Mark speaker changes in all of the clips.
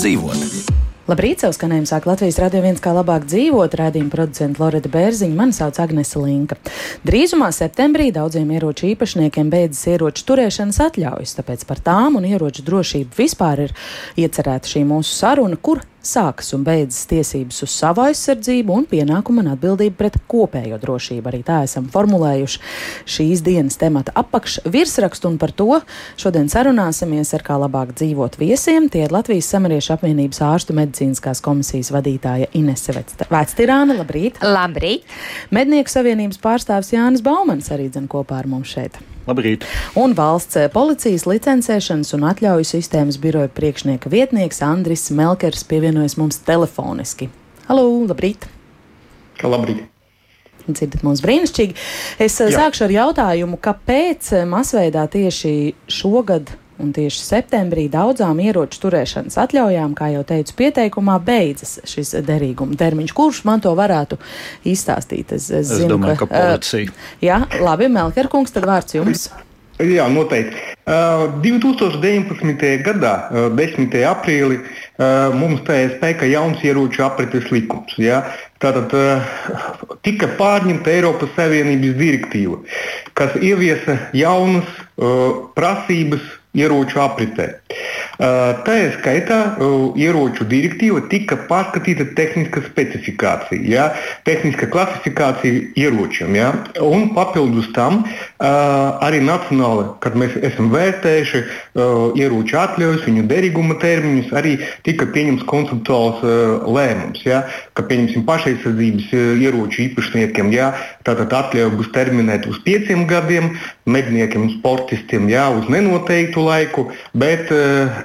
Speaker 1: dzīvot.
Speaker 2: Labrīt, savu skanējumu sāk Latvijas radio viens kā labāk dzīvot, rādījuma producenta Loreta Bērziņa, mani sauc Agnese Linka. Drīzumā septembrī daudziem ieroču īpašniekiem beidzas ieroču turēšanas atļaujas, tāpēc par tām un ieroču drošību vispār ir iecerēta šī mūsu saruna, kur sākas un beidzas tiesības uz savu aizsardzību un pienākumu un atbildību pret kopējo drošību. Arī tā esam formulējuši šīs dienas temata apakšvirsrakstu, un par to šodien sarunāsimies ar kā labāk dzīvot viesiem. Tie ir Latvijas Samariešu apvienības ārstu medicīniskās komisijas vadītāja Inese Vectirāna. Labrīt!
Speaker 3: Labrīt!
Speaker 2: Mednieku savienības pārstāvs Jānis Baumans arī dzen kopā ar mums šeit.
Speaker 4: Labrīt.
Speaker 2: Un valsts eh, policijas licencēšanas un atļauju sistēmas biroja priekšnieka vietnieks Andris Melkers pievienojas mums telefoniski. Halo, labrīt!
Speaker 4: Labrīt!
Speaker 2: Dzirdat mums brīnišķīgi. Es eh, Jā. sākšu ar jautājumu, kāpēc eh, masveidā tieši šogad un tieši septembrī daudzām ieroču turēšanas atļaujām, kā jau teicu, pieteikumā beidzas šis derīguma termiņš. Kurš man to varētu izstāstīt?
Speaker 4: Es, es, es zinu, domāju, ka, ka policija. Uh,
Speaker 2: jā, labi, Melkerkungs, tad vārds jums.
Speaker 5: Jā, noteikti. Uh, 2019. gadā, uh, 10. aprīlī, uh, mums stājās spēkā jauns ieroču aprites likums. Ja? Tātad uh, tika pārņemta Eiropas Savienības direktīva, kas ieviesa jaunas uh, prasības ieroču apritē. Tā ir skaitā ieroču direktīva tika pārskatīta tehniska specifikācija, ja, tehniska klasifikācija ieročiem. Ja, un papildus tam arī nacionāli, kad mēs esam vērtējuši ieroču atļaujas, viņu derīguma termiņus, arī tika pieņemts konceptuāls lēmums, ja, ka pieņemsim pašaizsardzības ieroču īpašniekiem, ja, tātad atļauja būs terminēta uz pieciem gadiem, medniekiem un sportistiem ja, uz nenoteiktu laiku, bet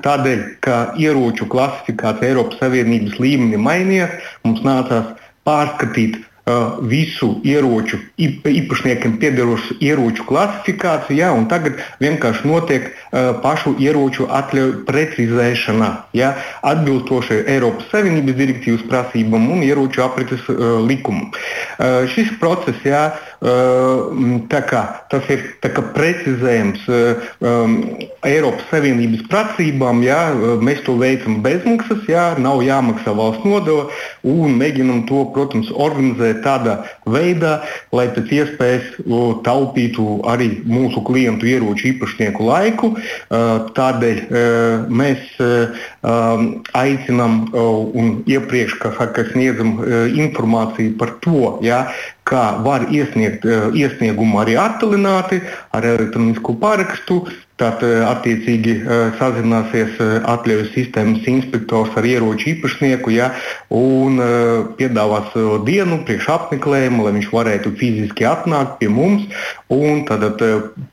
Speaker 5: Tādēļ, ka ieroču klasifikācija Eiropas Savienības līmenī mainījās, mums nācās pārskatīt uh, visu ieroču īpašniekiem piederošu ieroču klasifikāciju, ja, un tagad vienkārši notiek uh, pašu ieroču atļauju precizēšana, ja, atbilstoši Eiropas Savienības direktīvas prasībām un ieroču aprites uh, likumam. Uh, šis process, ja, Kā, tas ir kā precizējums um, Eiropas Savienības prasībām. Jā, mēs to veicam bezmaksas, jā, nav jāmaksā valsts nodeva un mēģinam to, protams, organizēt tādā veidā, lai pēc iespējas taupītu arī mūsu klientu ieroču īpašnieku laiku. Tādēļ mēs aicinām un iepriekš, sniedzam informāciju par to, jā, kā var iesniegt iesniegumu arī attālināti ar elektronisku parakstu. Tad eh, attiecīgi eh, sazināsies atļaujas sistēmas inspektors ar ieroču īpašnieku ja, un piedāvās dienu priekš apmeklējumu, lai viņš varētu fiziski atnākt pie mums. Un tad,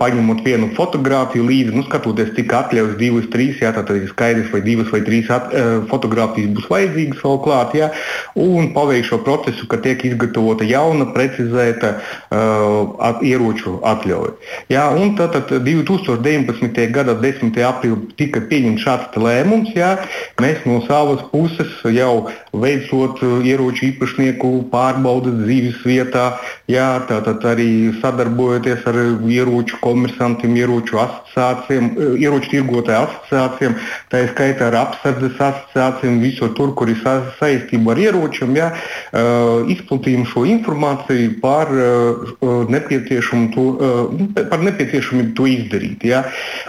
Speaker 5: paņemot vienu fotografiju līdzi, nu, skatoties, cik atļaujas divas, trīs, jā, tad ir skaidrs, vai divas vai trīs at, fotografijas būs vajadzīgas vēl klāt. Ja, un paveikt šo procesu, ka tiek izgatavota jauna precizēta uh, ieroču atļauja. Jā, un tad, tad 2019. Gada 10. aprīlī tika pieņemts šāds lēmums. Jā, mēs no savas puses jau veicot ieroču īpašnieku pārbaudas dzīves vietā, jā, tātad arī sadarbojoties ar ieroču komersantiem, ieroču asociācijām, ieroču tirgotāju asociācijām, tā ir skaitā ar apsardzes asociācijām, visur tur, kur ir sa saistība ar ieročiem, jā, uh, izplatījām šo informāciju par, uh, nepieciešamu to, uh, par nepieciešamību to izdarīt. Ja?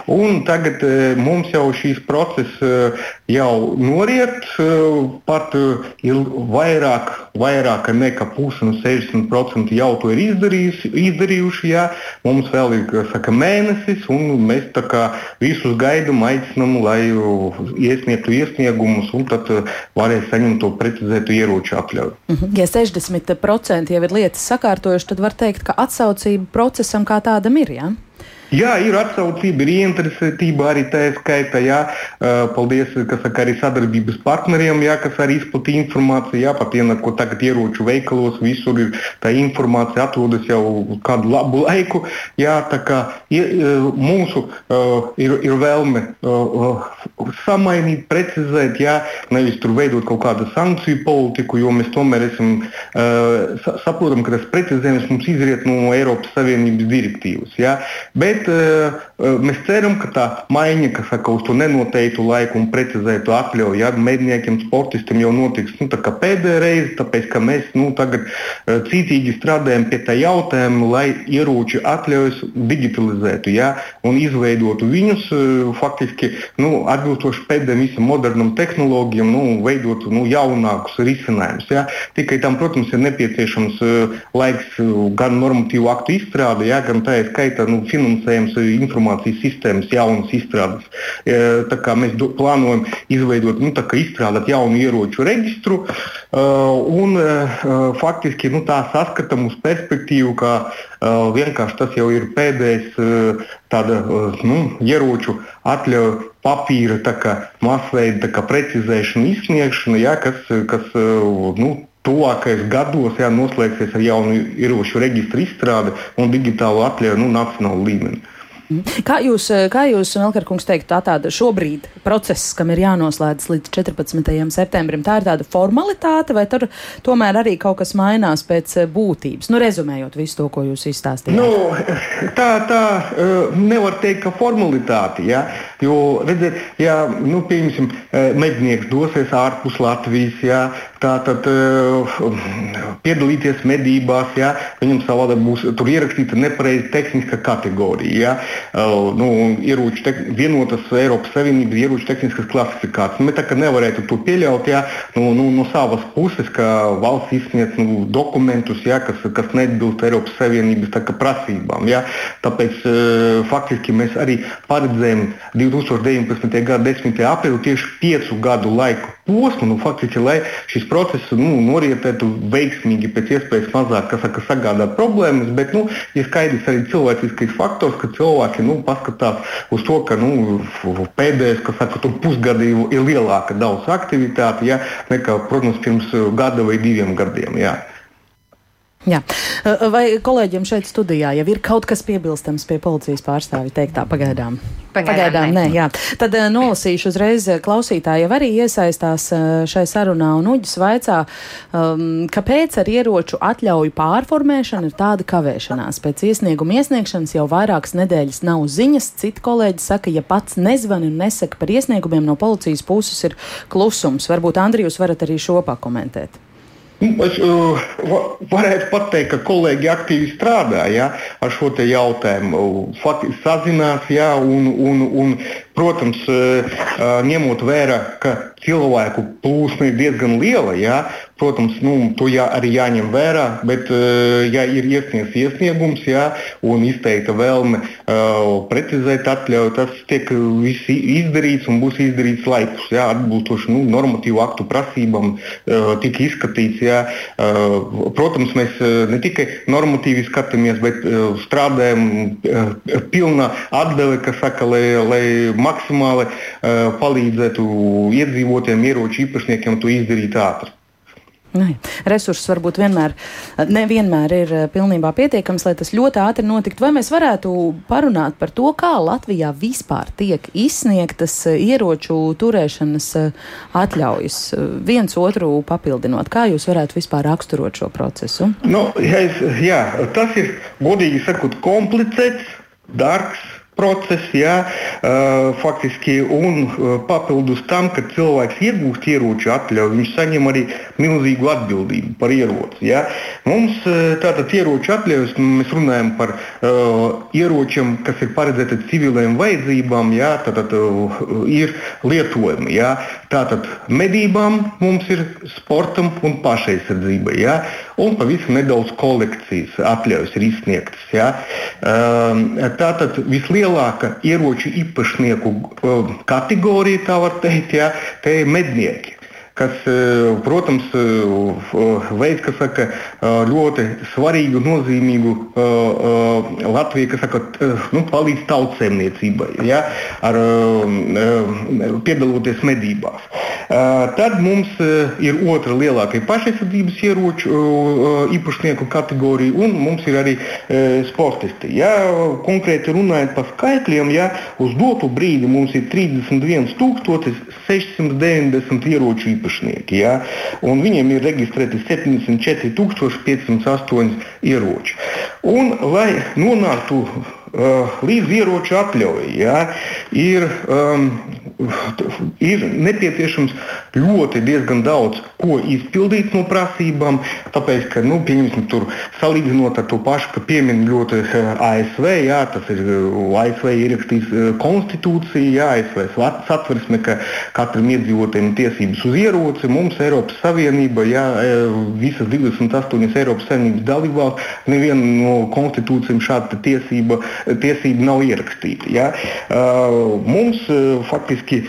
Speaker 5: Un tagad uh, mums jau šīs process uh, jau noriet, uh, pat uh, vairāk, vairāk nekā pusi no 60% jau to ir izdarījuši. izdarījuši ja? Mums vēl ir saka, mēnesis, un mēs visus gaidām, aicinām, lai iesniegtu iesniegumus, un tad varēs saņemt to precizētu ieroču atļauju.
Speaker 2: Mhm. Ja 60% jau ir lietas, sakārtojuši, tad var teikt, ka atsaucība procesam kā tādam ir. Ja?
Speaker 5: Jā, ir atsaucība, ir ieinteresētība arī tā skaitā. Jā, paldies saka, arī sadarbības partneriem, jā, kas arī izplatīja informāciju. Jā, pat ienākot tagad ieroču veikalos, visur ir tā informācija atrodas jau kādu labu laiku. Jā, tā kā mūsu ir, ir vēlme samainīt, precizēt, jā, nevis tur veidot kaut kādu sankciju politiku, jo mēs tomēr esam, saprotam, ka tas precizējums mums izriet no Eiropas Savienības direktīvas. Jā, bet Bet uh, mēs ceram, ka tā maiņa, kas saka, uz to nenoteiktu laiku un precizētu atļauju, ja medniekiem, sportistiem jau notiks nu, pēdējā reize, tāpēc ka mēs nu, tagad uh, cītīgi strādājam pie tā jautājuma, lai ieroču atļaujas digitalizētu ja, un izveidotu viņus faktiski nu, atbilstoši pēdējiem visam modernam tehnoloģijam, nu, veidotu nu, jaunākus risinājumus. Ja. Tikai tam, protams, ir nepieciešams laiks gan normatīvu aktu izstrāde, ja, gan tā ir skaita nu, finansējums informācijas sistēmas jaunas izstrādes. Kā mēs do, plānojam izveidot, nu, izstrādāt jaunu ieroču reģistru un faktiski nu, tā saskatām uz perspektīvu, ka vienkārši tas jau ir pēdējais tāda nu, ieroču atļauju papīra kā, masveida kā, precizēšana, izsniegšana, ja, kas, kas nu, tuvākajos gados jā, noslēgsies ar jaunu ieroču reģistru izstrādi un digitālu atļauju nu, nacionālu līmeni.
Speaker 2: Kā jūs, kā jūs Melkarkungs, teikt, tā tāda šobrīd process, kam ir jānoslēdz līdz 14. septembrim, tā ir tāda formalitāte, vai tur tomēr arī kaut kas mainās pēc eh, būtības? Nu, rezumējot visu to, ko jūs izstāstījāt.
Speaker 5: Nu, tā tā eh, nevar teikt, ka formalitāte, ja? Jo, redziet, ja, nu, piemēram, eh, mednieks dosies ārpus Latvijas, ja? tātad piedalīties medībās, ja? viņam savādāk būs tur ierakstīta nepareiza tehniska kategorija. Ja? nu, ieroču te, vienotas Eiropas Savienības ieroču tehniskas klasifikācijas. Mēs tā kā nevarētu to pieļaut ja, nu, nu, no savas puses, ka valsts izsniedz nu, dokumentus, ja, kas, kas neatbilst Eiropas Savienības kā, prasībām. Ja. Tāpēc faktiski mēs arī paredzējām 2019. gada 10. aprīli tieši piecu gadu laiku posmu, nu, faktiski, lai šis process nu, norietētu veiksmīgi, pēc iespējas mazāk saka, sagādāt problēmas, bet nu, ir skaidrs arī cilvēciskais faktors, ka cilvēki nu, paskatās uz to, ka nu, pēdējais saka, pusgadi ir lielāka daudz aktivitāte ja, nekā, protams, pirms gada vai diviem gadiem. Jā.
Speaker 2: Jā. Vai kolēģiem šeit studijā jau ir kaut kas piebilstams pie policijas pārstāvja teiktā pagaidām? Pagaidām, pagaidām nē. nē jā. Tad nolasīšu uzreiz klausītāji jau arī iesaistās šai sarunā un uģis vaicā, um, kāpēc ar ieroču atļauju pārformēšana ir tāda kavēšanās. Pēc iesnieguma iesniegšanas jau vairākas nedēļas nav ziņas. Citi kolēģi saka, ja pats nezvani un nesaka par iesniegumiem no policijas puses ir klusums. Varbūt Andri, jūs varat arī šo pakomentēt.
Speaker 5: Nu, es uh, varētu pateikt, ka kolēģi aktīvi strādā ja, ar šo jautājumu. Faktiski sazinās, ja, un, un, un, protams, uh, uh, ņemot vērā, ka cilvēku plūsma ir diezgan liela. Ja, Protams, nu, to jā, arī jāņem vērā, bet, eh, ja ir iesniegts iesniegums jā, un izteikta vēlme precizēt atļauju, tas tiek izdarīts un būs izdarīts laikus, jā, atbilstoši nu, normatīvu aktu prasībām, tika izskatīts. Jā, protams, mēs ne tikai normatīvi skatāmies, bet strādājam pilna atdeve, kas saka, lai, lai maksimāli uh, palīdzētu iedzīvotiem, ieroču īpašniekiem to izdarīt ātri.
Speaker 2: Ne. Resursus varbūt vienmēr, nevienmēr ir eh, pilnībā pietiekams, lai tas ļoti ātri notiktu. Vai mēs varētu parunāt par to, kā Latvijā vispār tiek izsniegtas eh, ieroču turēšanas atļaujas, viens otru papildinot? Kā jūs varētu vispār raksturot šo procesu?
Speaker 5: Nu, jā, jā, tas ir godīgi sakot komplicēts, dārgs process, jā, faktiski, un papildus tam, ka cilvēks iegūst ieroču atļauju, viņš saņem arī milzīgu atbildību par ieroci. Jā. Mums tātad ieroču atļaujas, mēs runājam par uh, ieročiem, kas ir paredzēti civiliem vajadzībām, jā, tātad uh, ir lietojami. Jā. Tātad medībām mums ir sportam un pašaizsardzībai, jā, un pavisam nedaudz kolekcijas atļaujas ir izsniegtas. Jā. Uh, tātad vislielākais lielāka ieroču īpašnieku um, kategorija, tā var teikt, ja, te ir mednieki kas, eh, protams, eh, veids, kas saka, ļoti svarīgu, nozīmīgu Latviju, kas saka, nu, palīdz tautsēmniecībai, ja, ar, piedaloties medībās. Tad mums ir otra lielākā pašaizsardzības ieroču īpašnieku kategorija, un mums ir arī sportisti. Ja, konkrēti runājot par skaitļiem, ja, uz dotu brīdi mums ir 31 690 ieroču īpašnieku īpašnieki. Ja? Viņiem ir reģistrēti 74,508 ieroči. Un, lai nonāktu līdz ieroču atļauja ja, ir, um, ir nepieciešams ļoti diezgan daudz ko izpildīt no prasībām. Tāpēc, ka, nu, pieņemsim, tur salīdzinot ar to pašu, ka piemin ļoti ASV, jā, tas ir ASV ierakstīts konstitūcija, jā, ASV satversme, ka katram iedzīvotājiem tiesības uz ieroci. Mums Eiropas Savienība, jā, visas 28 Eiropas Savienības dalībvalsts, neviena no konstitūcijām šāda tiesība, tiesība nav ierakstīta. Jā. Mums faktiski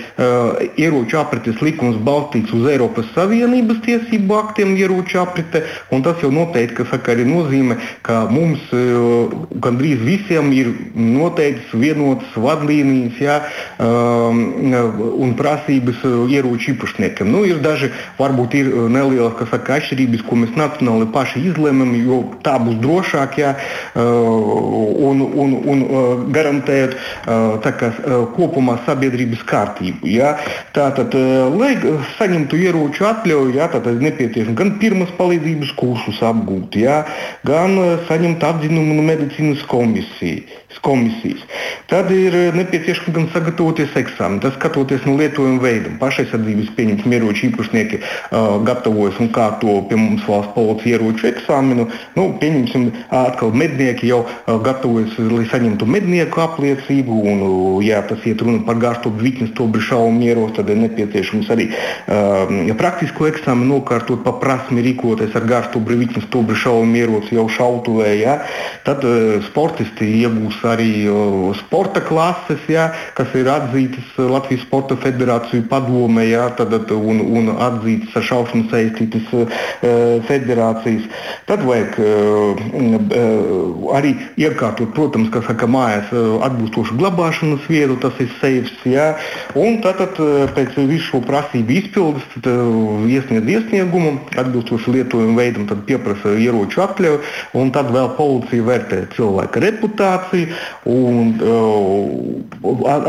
Speaker 5: ieroču aprites likums balstīts uz Eiropas Savienības tiesību aktiem ieroču aprite, un tas jau noteikti, ka saka, arī nozīmē, ka mums gandrīz visiem ir noteikts vienotas vadlīnijas jā, un prasības ieroču īpašniekiem. Nu, ir daži, varbūt ir nelielas saka, atšķirības, ko mēs nacionāli paši izlemjam, jo tā būs drošāk jā, un, un, un garantējot kā, kopumā sabiedrības kārtību. Jā. Tātad, lai saņemtu ieroču atļauju, jā, tad ir nepieciešams gan pirmās palīdzības kursus apgūt, jā, gan saņemt atzinumu no medicīnas komisijas komisijas. Tad ir nepieciešams gan sagatavoties eksāmenam, tas skatoties no lietojuma veidam. Pašaizsardzības pieņemts ieroču īpašnieki uh, gatavojas un kārto pie mums valsts policija ieroču eksāmenu. Nu, pieņemsim, atkal mednieki jau uh, gatavojas, saņemtu mednieku apliecību. Un, uh, ja tas iet runa par gārstopu vitnes stobri šaumu ieros, tad ir nepieciešams arī uh, praktisko eksāmenu nokārtot pa prasmi rīkoties ar gārstopu vitnes stobri šaumu ieros jau šautuvē. Ja? Tad uh, sportisti iegūs arī sporta klases, jā, kas ir atzītas Latvijas Sporta Federāciju padomē jā, tad, un, un atzītas ar šaušanu saistītas federācijas. Tad vajag arī iekārtot, protams, kas saka, mājās atbilstošu glabāšanas vietu, tas ir seifs. Jā, un tad, tad pēc visu šo prasību izpildes tad, iesniedz iesniegumu atbilstoši lietojuma veidam, tad pieprasa ieroču atļauju, un tad vēl policija vērtē cilvēka reputāciju, un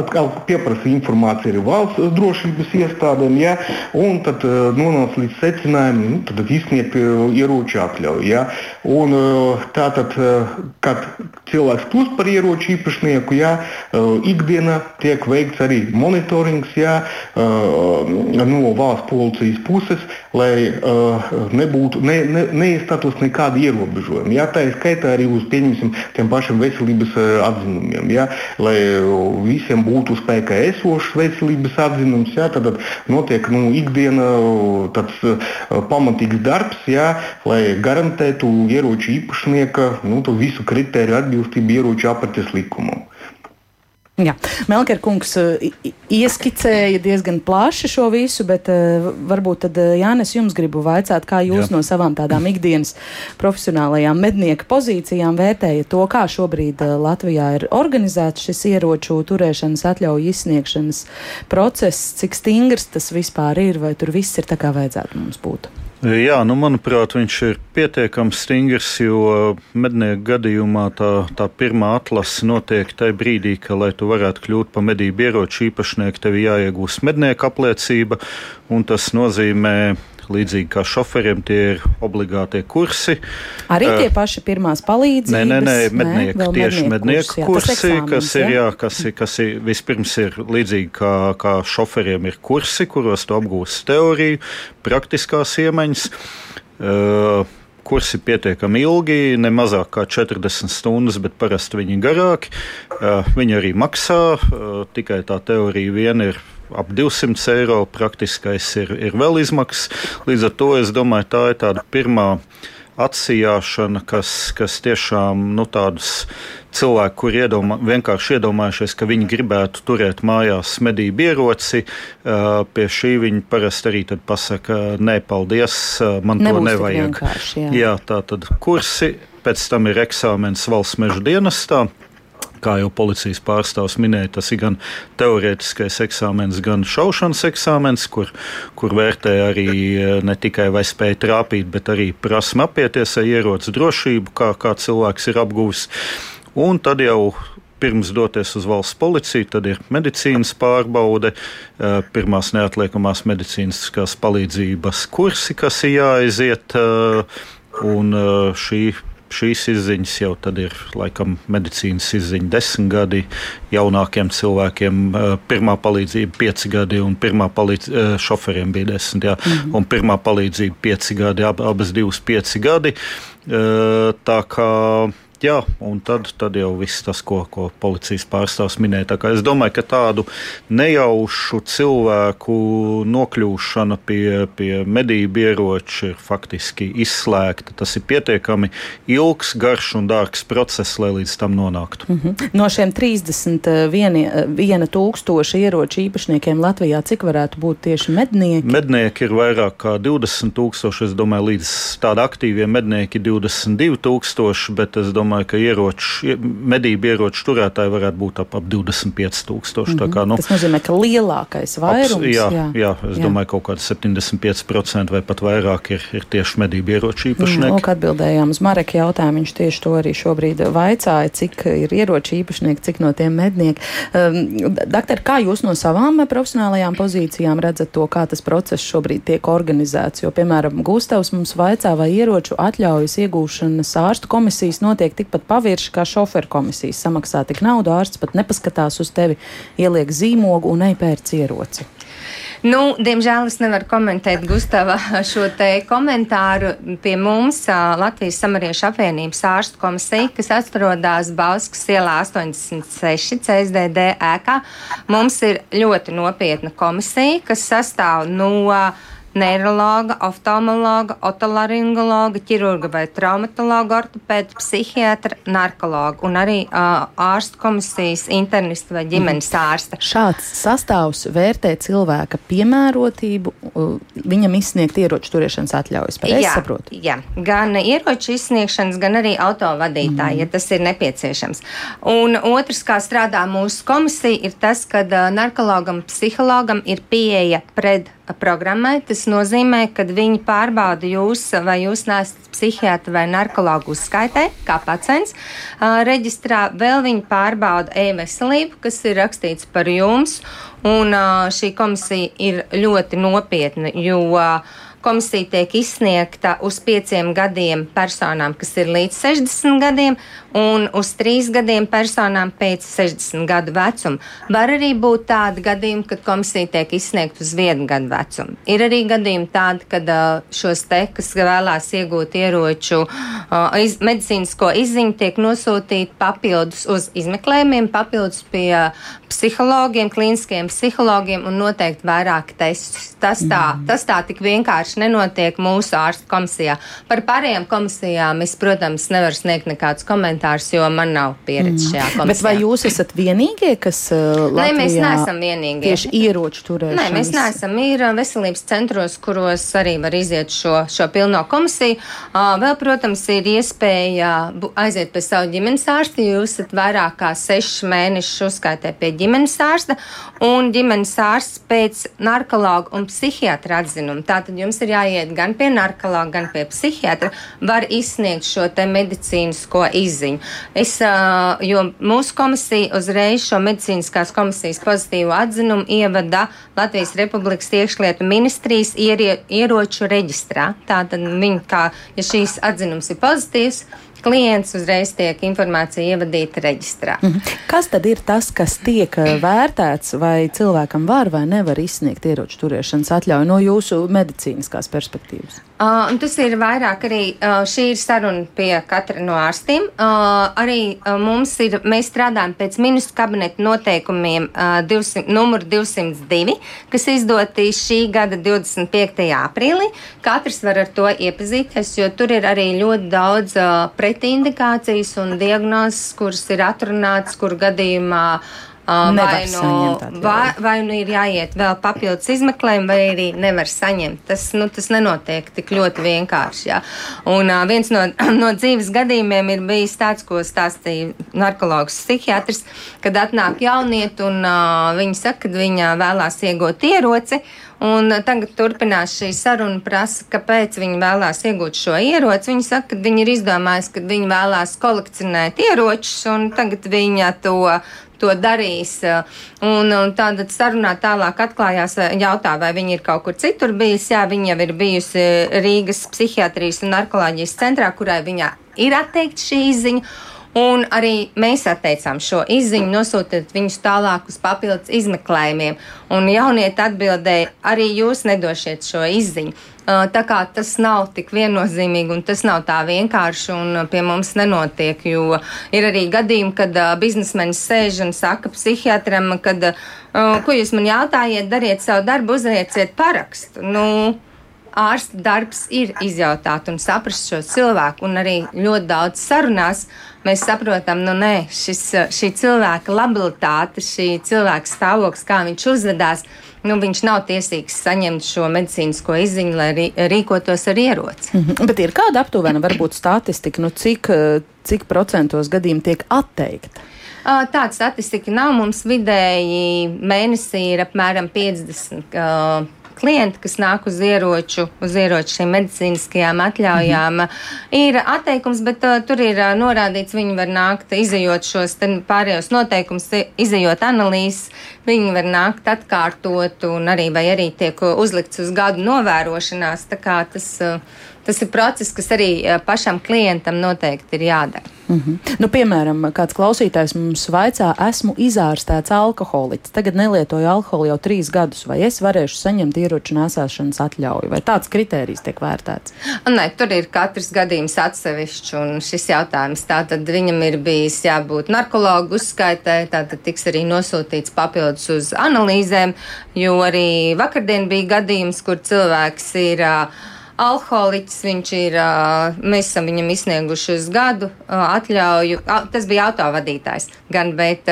Speaker 5: atkal pieprasa informāciju arī valsts drošības iestādēm, ja, un tad nonāca līdz secinājumam, nu, tad izsniegt ieroču atļauju. Ja, un, tātad, kad cilvēks kļūst par ieroču īpašnieku, ja, ikdienā tiek veikts arī monitorings ja, no valsts policijas puses, lai nebūtu, ne, ne, neiestātos nekādi ierobežojumi. Ja, tā ir skaitā arī uz tiem pašiem veselības atzinumiem. Ja? Lai visiem būtu spēkā esošs veselības atzinums, ja? tad notiek nu, ikdiena tāds pamatīgs darbs, ja? lai garantētu ieroču īpašnieka nu, visu kritēriju atbilstību ieroču apates likumam.
Speaker 2: Jā, Melker kungs eh, ieskicēja diezgan plaši šo visu, bet uh, varbūt tad, eh, Jānis, jums gribu vaicāt, kā jūs Jā. no savām tādām ikdienas profesionālajām mednieka pozīcijām vērtējat to, kā šobrīd Latvijā ir organizēts šis ieroču turēšanas atļauju izsniegšanas process, cik stingrs tas vispār ir, vai tur viss ir tā kā vajadzētu mums būt?
Speaker 4: Jā, nu, manuprāt, viņš ir pietiekami stingrs, jo mednieku gadījumā tā, tā pirmā atlase notiek tajā brīdī, ka, lai tu varētu kļūt par medību ieroču īpašnieku, tev jāiegūst mednieku apliecība, un tas nozīmē līdzīgi kā šoferiem, tie ir obligātie kursi.
Speaker 2: Arī tie paši pirmās palīdzības?
Speaker 4: Nē, nē, nē mednieku, nē tieši mednieku kursi, kursi eksāmens, kas, ir, jā, kas, ir, kas ir vispirms ir līdzīgi kā, kā šoferiem ir kursi, kuros tu apgūsi teoriju, praktiskās iemaņas. Uh, kursi pietiekami ilgi, ne mazāk kā 40 stundas, bet parasti viņi ir garāki. Viņi arī maksā, tikai tā teorija vien ir ap 200 eiro, praktiskais ir, ir vēl izmaksas. Līdz ar to es domāju, tā ir tāda pirmā atsijāšana, kas, kas tiešām nu, tādus cilvēku, kur iedomā, vienkārši iedomājušies, ka viņi gribētu turēt mājās medību ieroci, pie šī viņi parasti arī pasaka, nē, paldies, man Nebūs to nevajag. Jā. jā, tā tad kursi, pēc tam ir eksāmens valsts meža dienestā kā jau policijas pārstāvs minēja, tas ir gan teorētiskais eksāmens, gan šaušanas eksāmens, kur, kur vērtē arī eh, ne tikai vai spēja trāpīt, bet arī prasme apieties ar ieroci drošību, kā, kā cilvēks ir apguvis. Un tad jau pirms doties uz valsts policiju, tad ir medicīnas pārbaude, eh, pirmās neatliekamās medicīniskās palīdzības kursi, kas ir jāaiziet, eh, un šī šīs izziņas jau tad ir laikam medicīnas izziņa desmit gadi, jaunākiem cilvēkiem pirmā palīdzība pieci gadi un pirmā palīdzība šoferiem bija desmit, jā, mm -hmm. un pirmā palīdzība pieci gadi, ab, abas divas pieci gadi. Tā kā Jā, un tad, tad jau viss tas, ko, ko policijas pārstāvs minēja. Es domāju, ka tādu nejaušu cilvēku nokļūšana pie, pie medību ieroča ir faktiski izslēgta. Tas ir pietiekami ilgs, garš un dārgs process, lai līdz tam nonāktu. Mm
Speaker 2: -hmm. No šiem 31 tūkstoši ieroču īpašniekiem Latvijā, cik varētu būt tieši mednieki?
Speaker 4: Mednieki ir vairāk kā 20 tūkstoši. Es domāju, līdz tāda aktīvie mednieki ir 22 tūkstoši, bet es domāju, domāju, ka ieroču, medību ieroču turētāji varētu būt ap, ap 25,000. Mm -hmm.
Speaker 2: nu, Tas nozīmē, ka lielākais vairums
Speaker 4: aps, jā, jā. jā, es jā. domāju, ka kaut kāds 75% vai pat vairāk ir, ir tieši medību ieroču īpašnieki.
Speaker 2: Mm, atbildējām uz Mareka jautājumu. Viņš tieši to arī šobrīd vaicāja, cik ir ieroču īpašnieki, cik no tiem mednieki. Um, Doktor, kā jūs no savām profesionālajām pozīcijām redzat to, kā tas process šobrīd tiek organizēts? Jo, piemēram, Gustavs mums vaicā, vai ieroču atļaujas iegūšanas ārstu komisijas notiek tikpat pavirši kā šoferu komisijas. Samaksā tik naudu, ārsts pat nepaskatās uz tevi, ieliek zīmogu un ej pērc ieroci.
Speaker 1: Nu, diemžēl es nevaru komentēt Gustava šo te komentāru. Pie mums Latvijas Samariešu apvienības ārstu komisija, kas atrodas Bauskas ielā 86 CSDD ēkā, mums ir ļoti nopietna komisija, kas sastāv no uh, neiroloģa, oftalmologa, otolaringologa, ķirurga vai traumatologa, ortopēda, psihiatra, narkologa un arī uh, ārstu komisijas internista vai ģimenes mm. ārsta.
Speaker 2: Šāds sastāvs vērtē cilvēka piemērotību, viņam izsniegt ieroču turēšanas atļaujas.
Speaker 1: Jā, saprotu. jā, gan ieroču izsniegšanas, gan arī autovadītāji, mm. ja tas ir nepieciešams. Un otrs, kā strādā mūsu komisija, ir tas, ka narkologam, psihologam ir pieeja pret programmai. Tas nozīmē, ka viņi pārbauda jūs, vai jūs neesat psihiatri vai narkologu uzskaitē, kā pacients. Uh, reģistrā vēl viņi pārbauda e-veselību, kas ir rakstīts par jums, un uh, šī komisija ir ļoti nopietna, jo uh, Komisija tiek izsniegta uz pieciem gadiem personām, kas ir līdz 60 gadiem, un uz trīs gadiem personām pēc 60 gadu vecuma. Var arī būt tādi gadījumi, kad komisija tiek izsniegta uz vienu gadu vecumu. Ir arī gadījumi tādi, kad uh, šos te, kas vēlās iegūt ieroču uh, iz, medicīnisko izziņu, tiek nosūtīti papildus uz izmeklējumiem, papildus pie psihologiem, klīniskiem psihologiem un noteikti vairāk testus. Tas tā, mm. tas tā tik vienkārši nenotiek mūsu ārstu komisijā. Par pārējām komisijām es, protams, nevaru sniegt nekādus komentārus, jo man nav pieredze mm. šajā komisijā.
Speaker 2: Bet vai jūs esat vienīgie, kas uh, Latvijā
Speaker 1: Nē, mēs neesam vienīgie.
Speaker 2: Tieši ieroču turēšanas?
Speaker 1: Nē, mēs neesam. Ir uh, veselības centros, kuros arī var iziet šo, šo pilno komisiju. Uh, vēl, protams, ir iespēja aiziet pie savu ģimenes ārsta, jo jūs esat vairāk kā sešus mēnešus uzskaitē pie ģimenes ārsta, un ģimenes ārsts pēc narkologa un psihiatra atzinuma. Tātad jums ir jāiet gan pie narkologa, gan pie psihiatra, var izsniegt šo te medicīnisko izziņu. Es, jo mūsu komisija uzreiz šo medicīniskās komisijas pozitīvu atzinumu ievada Latvijas Republikas iekšlietu ministrijas ierie, ieroču reģistrā. Tātad viņi, kā, ja šīs atzinums ir pozitīvs, klients uzreiz tiek informācija ievadīta reģistrā. Mm -hmm.
Speaker 2: Kas tad ir tas, kas tiek eh, vērtēts, vai cilvēkam var vai nevar izsniegt ieroču turēšanas atļauju no jūsu medicīniskās perspektīvas?
Speaker 1: Uh, tas ir vairāk arī uh, šī ir saruna pie katra no ārstiem. Uh, arī uh, mums ir, mēs strādājam pēc ministru kabineta noteikumiem uh, 200, numur 202, kas izdoti šī gada 25. aprīlī. Katrs var ar to iepazīties, jo tur ir arī ļoti daudz uh, pretindikācijas un diagnozes, kuras ir atrunātas, kur gadījumā Uh, vai, nu, vai, vai nu ir jāiet vēl papildus izmeklējumi, vai arī nevar saņemt. Tas, nu, tas nenotiek tik ļoti vienkārši. Jā. Un uh, viens no, no dzīves gadījumiem ir bijis tāds, ko stāstīja narkologs psihiatrs, kad atnāk jaunieti un uh, viņi saka, ka viņa vēlās iegūt ieroci. Un tagad turpinās šī saruna, prasa, kāpēc viņi vēlās iegūt šo ieroci. Viņi saka, ka viņi ir izdomājuši, ka viņi vēlās kolekcionēt ieročus, un tagad viņa to to darīs. Un, un tādā sarunā tālāk atklājās, jautā, vai viņa ir kaut kur citur bijusi. Jā, viņa jau ir bijusi Rīgas psihiatrijas un narkolāģijas centrā, kurai viņa ir atteikta šī izziņa. Un arī mēs atteicām šo izziņu, nosūtot viņus tālāk uz papildus izmeklējumiem. Un jaunieti atbildēja, arī jūs nedošiet šo izziņu. Tā kā tas nav tik viennozīmīgi un tas nav tā vienkārši un pie mums nenotiek, jo ir arī gadījumi, kad biznesmenis sēž un saka psihiatram, kad, ko jūs man jautājiet, dariet savu darbu, uzlieciet parakstu. Nu, ārsta darbs ir izjautāt un saprast šo cilvēku, un arī ļoti daudz sarunās mēs saprotam, nu nē, šis, šī cilvēka labilitāte, šī cilvēka stāvoklis, kā viņš uzvedās, nu, viņš nav tiesīgs saņemt šo medicīnisko izziņu, lai rī, rīkotos ar ieroci.
Speaker 2: Mm -hmm. Bet ir kāda aptuvena, varbūt statistika, nu, cik, cik procentos gadījumu tiek atteikta?
Speaker 1: Tāda statistika nav. Mums vidēji mēnesī ir apmēram 50 uh, klienti, kas nāk uz ieroču, uz ieroču šīm medicīniskajām atļaujām, mm -hmm. ir atteikums, bet uh, tur ir uh, norādīts, viņi var nākt, izējot šos pārējos noteikumus, izējot analīzes, viņi var nākt atkārtot un arī vai arī tiek uzlikts uz gadu novērošanās. Tā kā tas uh, tas ir process, kas arī pašam klientam noteikti ir jādara.
Speaker 2: Mm -hmm. nu, piemēram, kāds klausītājs mums vaicā, esmu izārstēts alkoholiķis, tagad nelietoju alkoholu jau trīs gadus, vai es varēšu saņemt ieroču nesāšanas atļauju, vai tāds kritērijs tiek vērtēts?
Speaker 1: Nē, tur ir katrs gadījums atsevišķs, un šis jautājums tātad viņam ir bijis jābūt narkologu uzskaitē, tātad tiks arī nosūtīts papildus uz analīzēm, jo arī vakardien bija gadījums, kur cilvēks ir uh, alkoholiķis, viņš ir, mēs esam viņam izsnieguši uz gadu atļauju, tas bija autovadītājs gan, bet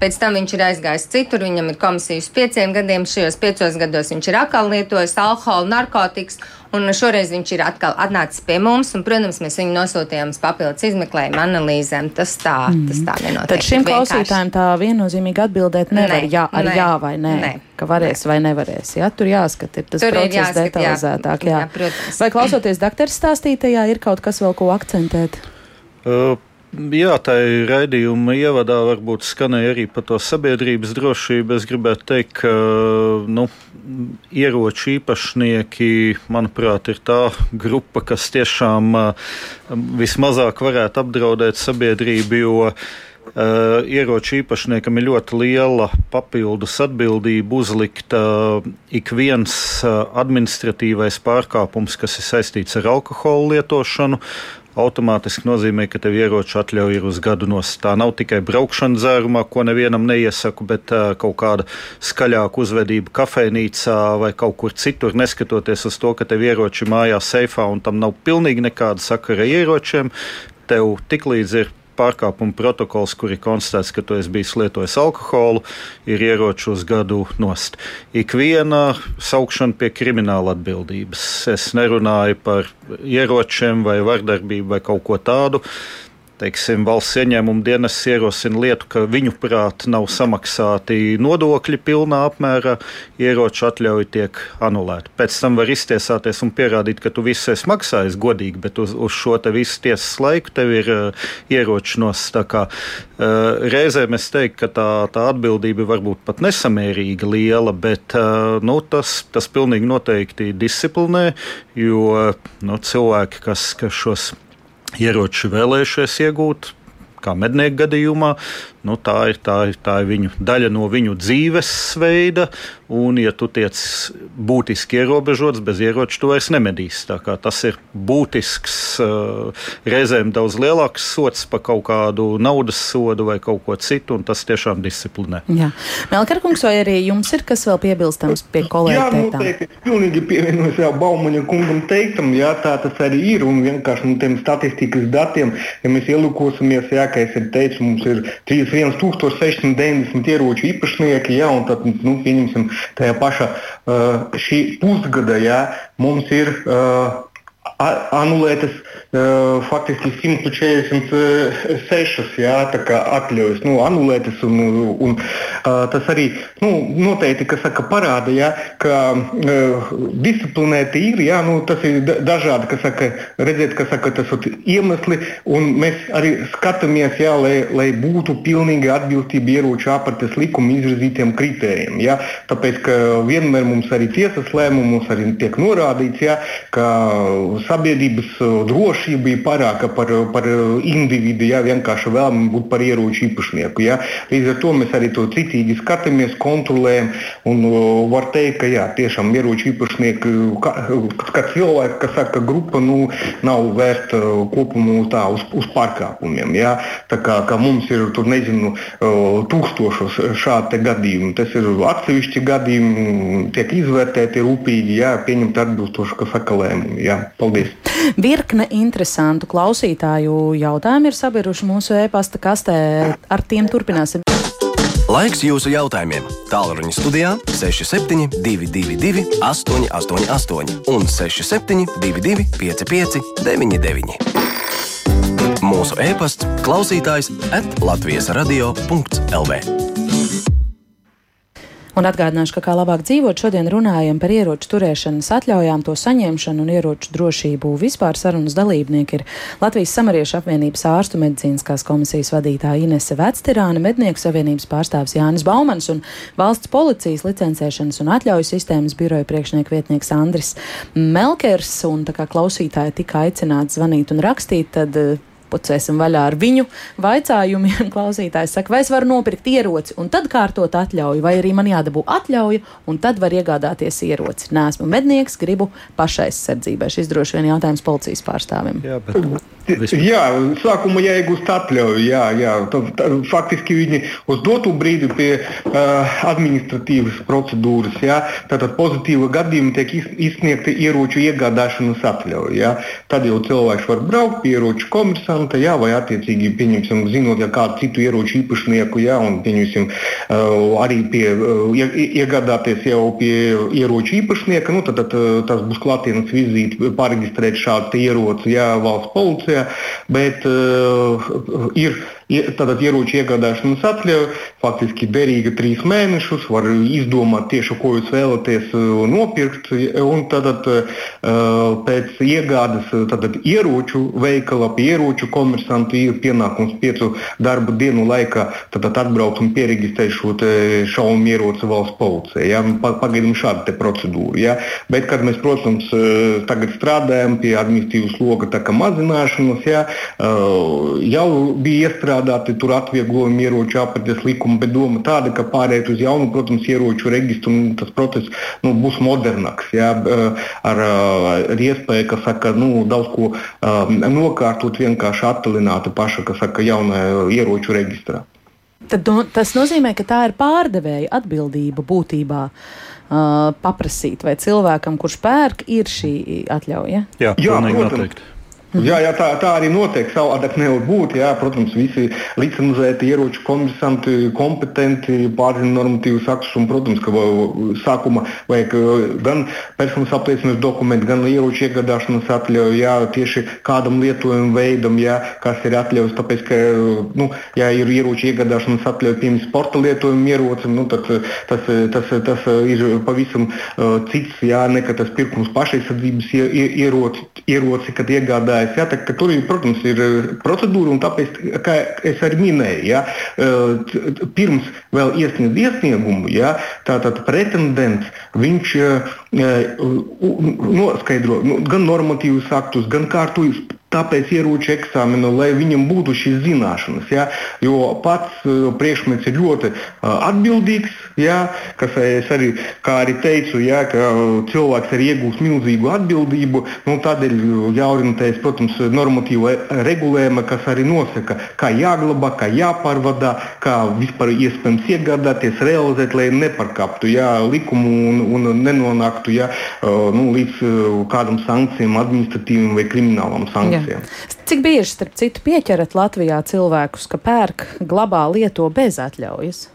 Speaker 1: Pēc tam viņš ir aizgājis citur, viņam ir komisija uz pieciem gadiem. Šajos piecos gados viņš ir atkal lietojis alkoholu, narkotikas, un šoreiz viņš ir atkal atnācis pie mums. Un, protams, mēs viņu nosūtījām uz papildus izmeklējumu analīzēm. Tas tā, mm. tas tā nenotiek.
Speaker 2: Tad šim klausītājam tā viennozīmīgi atbildēt nevar ne, jā, ar ne, jā vai nē. Ne. Ka varēs ne. vai nevarēs. Jā, tur jāskata, ir tas tur process ir jāskat, detalizētāk. Jā. Jā, protams. vai klausoties doktora stāstītajā, ir kaut kas vēl ko akcentēt?
Speaker 4: Uh. Jā, tā ir raidījuma ievadā, varbūt skanēja arī par to sabiedrības drošību. Es gribētu teikt, ka nu, ieroču īpašnieki, manuprāt, ir tā grupa, kas tiešām vismazāk varētu apdraudēt sabiedrību, jo Uh, ieroču īpašniekam ir ļoti liela papildus atbildība uzlikt uh, ik viens administratīvais pārkāpums, kas ir saistīts ar alkoholu lietošanu, automātiski nozīmē, ka tev ieroču atļauja ir uz gadu nos. Tā nav tikai braukšana dzērumā, ko nevienam neiesaku, bet uh, kaut kāda skaļāka uzvedība kafejnīcā vai kaut kur citur, neskatoties uz to, ka tev ieroči mājās seifā un tam nav pilnīgi nekāda sakara ar ieročiem. Tev tiklīdz ir pārkāpuma protokols, kur ir konstatēts, ka tu esi bijis lietojis alkoholu, ir ieroči uz gadu nost. Ikviena saukšana pie krimināla atbildības. Es nerunāju par ieročiem vai vardarbību vai kaut ko tādu teiksim, valsts ieņēmuma dienas ierosina lietu, ka viņu prāt nav samaksāti nodokļi pilnā apmērā, ieroču atļauja tiek anulēta. Pēc tam var iztiesāties un pierādīt, ka tu visu esi maksājis godīgi, bet uz, uz šo te visu tiesas laiku tev ir uh, ieroči nostakā. Uh, reizēm es teiktu, ka tā, tā atbildība varbūt pat nesamērīga liela, bet uh, nu, tas, tas pilnīgi noteikti disciplinē, jo nu, cilvēki, kas, kas šos ieroči vēlējušies iegūt, kā mednieku gadījumā, nu, tā, ir, tā, ir, tā ir viņu, daļa no viņu dzīvesveida. Un, ja tu tiec būtiski ierobežots, bez ieroča, tu vairs nemedīsi. Tas ir būtisks, uh, reizēm daudz lielāks sots par kaut kādu naudas sodu vai kaut ko citu, un tas tiešām disciplinē.
Speaker 2: Melkarkungs, vai arī jums ir kas vēl piebilstams pie kolēģiem? Jā,
Speaker 5: noteikti. Es pilnīgi pievienojos jau Baumaņa kungam teiktam, jā, tā tas arī ir. Un vienkārši no tiem statistikas datiem, ja mēs ielūkosimies, jā, kā es teicu, mums ir 3 1690 ieroču īpašnieki, ja, un tad, nu, pieņemsim, tajā pašā uh, šī pusgada, ja, mums ir uh, anulētas faktiski 146 jā, atļaujas, nu, anulētas un, un Tas arī nu, noteikti saka, parāda, ja, ka disciplinēti ir. Ja, nu, tas ir dažādi, saka, redzēt, ka saka, tas ir iemesli, mēs arī skatāmies, ja, lai, lai būtu pilnīga atbilstība ieroču apates likuma izvirzītiem kritērijiem. Ja, tāpēc, vienmēr mums arī tiesas lēmumos arī tiek norādīts, ja, ka sabiedrības drošība ir pārāka par, par individu, ja vienkārši vēlamies būt par ieroču īpašnieku. Ja. Līdz ar to mēs arī to citīgi skatāmies, kontrolējam. Un, var teikt, ka jā, tiešām ieroču īpašnieki, kā, kā cilvēki, kas saka, ka grupa nu, nav vērsta kopumā tā uz, uz pārkāpumiem. Ja. Tā kā, kā mums ir tur, nezinu, tūkstošos šādu gadījumu. Tas ir atsevišķi gadījumi, tiek izvērtēti rūpīgi, jā, pieņemt atbilstoši, kas saka lēmumi. Jā. Paldies!
Speaker 2: Virkne interesantu klausītāju jautājumu ir sabiruši mūsu e-pasta kastē. Ar tiem turpināsim.
Speaker 3: Laiks jūsu jautājumiem. Tālruņa studijā 6722, 888, un 6722, 559, mūsu e-pasts, klausītājs at Latvijas radio.lv.
Speaker 2: Un atgādināšu, ka kā labāk dzīvot, šodien runājam par ieroču turēšanas atļaujām, to saņemšanu un ieroču drošību. Vispār sarunas dalībnieki ir Latvijas Samariešu apvienības ārstu medicīniskās komisijas vadītāja Inese Vectirāne, Mednieku savienības pārstāvs Jānis Baumans un valsts policijas licencēšanas un atļauju sistēmas biroja priekšnieku vietnieks Andris Melkers. Un tā kā klausītāji tika aicināti zvanīt un rakstīt, tad pucēsim vaļā ar viņu vaicājumiem. Klausītājs saka, vai es varu nopirkt ieroci un tad kārtot atļauju, vai arī man jādabū atļauja un tad var iegādāties ieroci. Nē, esmu mednieks, gribu pašaizsardzībai. Šis droši vien jautājums policijas pārstāvim. Jā, bet
Speaker 5: Jā, sākumā jāiegūst atļauju. Jā, jā. Faktiski viņi uz dotu brīdi pie uh, administratīvas procedūras, jā, tātad pozitīva gadījuma tiek izsniegta ieroču iegādāšanas atļauja. Tad jau cilvēks var braukt pie ieroču komersanta, jā, vai attiecīgi, pieņemsim, zinot, ja kādu citu ieroču īpašnieku, jā, un pieņemsim arī pie, iegādāties jau pie ieroču īpašnieka, nu, tad, tad tas būs klātienes vizīte, pareģistrēt šādu ieroci, jā, valsts policijā bet uh, ir Tātad ieroču iegādāšanas atļauja faktiski derīga trīs mēnešus, var izdomāt tieši, ko jūs vēlaties uh, nopirkt. Un tad uh, pēc iegādes tātad, ieroču veikala pie ieroču komersantu ir pienākums piecu darba dienu laikā tātad, atbraukt un pieregistrēt šo šaumu ieroci valsts policijai. Ja? Pagaidām šāda procedūra. Ja? Bet, kad mēs, protams, tagad strādājam pie administratīvas sloga mazināšanas, ja? jau bija iestrādāts iestrādāti tur atvieglojumi ieroču apates likuma, bet doma tāda, ka pārējot uz jaunu, protams, ieroču registru, un tas process nu, būs modernāks, jā, ar, ar iespēju, ka saka, nu, daudz ko um, nokārtot vienkārši attālināti paša, kas saka, jaunajā ieroču reģistrā.
Speaker 2: Tad, no, tas nozīmē, ka tā ir pārdevēja atbildība būtībā. Uh, paprasīt, vai cilvēkam, kurš pērk, ir šī atļauja?
Speaker 4: Jā, Jā protams. Noteikti.
Speaker 5: Mhm. Jā, jā tā, tā arī notiek. Savādāk nevar būt. Jā, protams, visi licencēti ieroču komisanti, kompetenti, pārzina normatīvus aktus. Un, protams, ka sākumā vajag uh, gan personas apliecināšanas dokumentu, gan ieroču iegādāšanas atļauju, jā, tieši kādam lietojuma veidam, jā, kas ir atļauts. Tāpēc, ka, nu, ja ir ieroču iegādāšanas atļauja piemēram sporta lietojuma ierocim, nu, tad tas, uh, tas, tas ir pavisam uh, cits jā, nekā tas pirkums pašaizsardzības ieroci, ieroci kad iegādājas strādājis. Ja, tur, protams, ir eh, procedūra, tāpēc, kā es arī minēju, ja, eh, pirms vēl iesniedz iesniegumu, ja, tātad pretendents viņš eh, noskaidro nu, gan normatīvus aktus, gan kārtojas Tāpēc ieroču eksāmenu, lai viņam būtu šīs zināšanas. Ja? Jo pats uh, priekšmets ir ļoti uh, atbildīgs, ja? kas es arī, arī teicu, ja? ka cilvēks arī iegūst milzīgu atbildību. Nu, tādēļ jāorientējas, protams, normatīva regulējuma, kas arī nosaka, kā jāglabā, kā jāpārvadā, kā vispār iespējams iegādāties, realizēt, lai nepārkāptu ja? likumu un, un nenonāktu ja? nu, līdz kādam sankcijām, administratīviem vai kriminālam sankcijām
Speaker 2: visiem. Cik bieži, starp citu, pieķerat Latvijā cilvēkus, ka pērk, glabā, lieto bez atļaujas?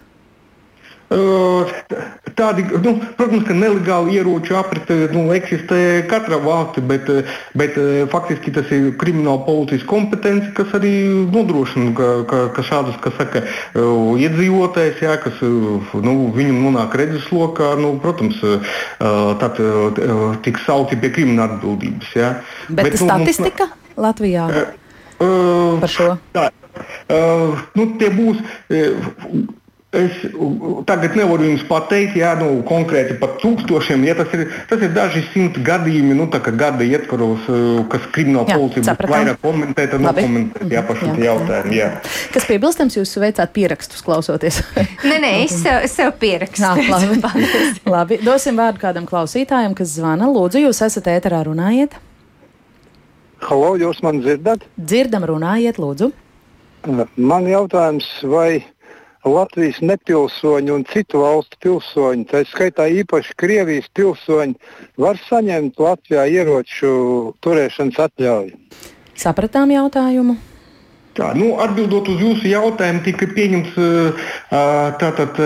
Speaker 5: Tādi, nu, protams, ka nelegāli ieroču aprite nu, eksistē katrā valstī, bet, bet faktiski tas ir krimināla policijas kompetence, kas arī nodrošina, ka, ka, ka šādas, kas saka, iedzīvotājs, jā, kas nu, viņam nonāk redzeslokā, nu, protams, tad tiks sauti pie krimināla atbildības. Jā.
Speaker 2: Bet, bet nu, statistika mums, Latvijā uh, par šo? Tā,
Speaker 5: uh, nu, tie būs. Uh, Es tagad nevaru jums pateikt, jā, nu, konkrēti par tūkstošiem. Ja tas, ir, tas ir daži simti gadījumi, nu, gada ietvaros, eh, kas krimināla policija būtu vairāk komentēt, nokomentēt jā, par šo jautājumu. Jā.
Speaker 2: Kas piebilstams, jūs veicāt pierakstus klausoties?
Speaker 1: nē, nē, es sev, sev pierakstu. Jā,
Speaker 2: labi. labi, dosim vārdu kādam klausītājam, kas zvana. Lūdzu, jūs esat ēterā, runājiet.
Speaker 6: Halo, jūs man dzirdat?
Speaker 2: Dzirdam, runājiet, lūdzu.
Speaker 6: Man jautājums, vai Latvijas nepilsoņi un citu valstu pilsoņi, tā skaitā īpaši Krievijas pilsoņi, var saņemt Latvijā ieroču turēšanas atļauju.
Speaker 2: Sapratām jautājumu.
Speaker 5: Tā, nu, atbildot uz jūsu jautājumu, tika pieņemts tātad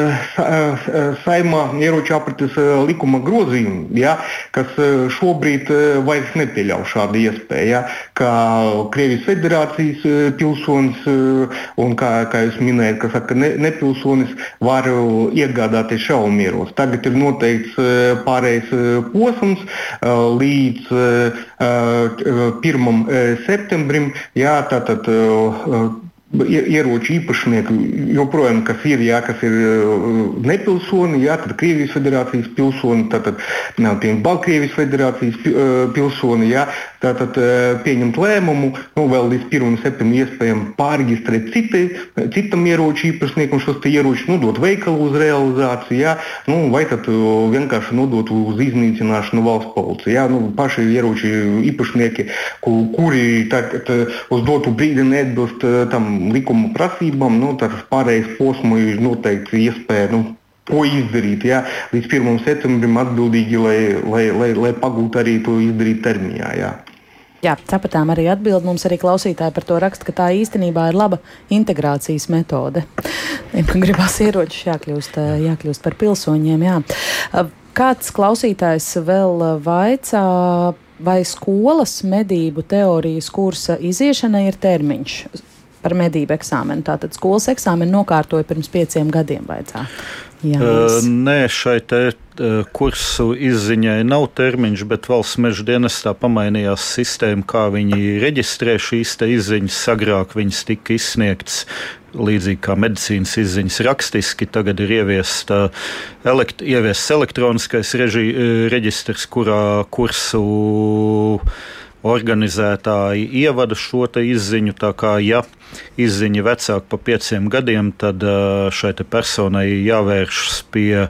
Speaker 5: saimā ieroču aprites likuma grozījumi, ja, kas šobrīd vairs nepieļauj šādu iespēju. Ja, kā Krievijas federācijas pilsonis un, kā, kā jūs minējat, kas saka, ne, nepilsonis var iegādāties šaumieros. Tagad ir noteikts pārējais posms līdz 1. septembrim. Ja, tātad, ieroču īpašnieki joprojām ir, jā, kas ir nepilsoni, jā, tad Krievijas federācijas pilsoni, tātad Baltkrievijas federācijas pilsoni, jā, tātad pieņemt lēmumu, nu, vēl līdz 1. septembrim iespējami pārreģistrēt citi, citam ieroču īpašniekam šos ieročus, nodot veikalu uz realizāciju, jā, nu, vai tad vienkārši nodot uz iznīcināšanu valsts policija. Jā, nu, paši ieroču īpašnieki, kuri tagad uz dotu brīdi neatbilst tam likuma prasībām, nu, tad pārējais posms ir noteikti iespēja. Nu, Ko izdarīt jā, līdz 1. septembrim atbildīgi, lai, lai, lai, lai pagūtu arī to izdarīt termiņā. Jā.
Speaker 2: Jā, sapratām arī atbildi. Mums arī klausītāji par to raksta, ka tā īstenībā ir laba integrācijas metode. Man gribās ieročus jākļūst, jākļūst par pilsoņiem. Jā. Kāds klausītājs vēl vaicā, vai skolas medību teorijas kursa iziešanai ir termiņš? par medību eksāmenu. Tātad skolas eksāmenu nokārtoja pirms pieciem gadiem.
Speaker 4: Jā, uh, nē, šai te, kursu izziņai nav termiņš, bet valsts meža dienestā pamainījās sistēma, kā viņi reģistrē šīs izziņas. Agrāk viņas tika izsniegtas līdzīgi kā medicīnas izziņas rakstiski. Tagad ir ieviests elekt, ieviests elektroniskais reži, reģistrs, kurā kursu organizētāji ievada šo izziņu. Tā kā ja izziņa vecāka par pieciem gadiem, tad šai personai jāvēršas pie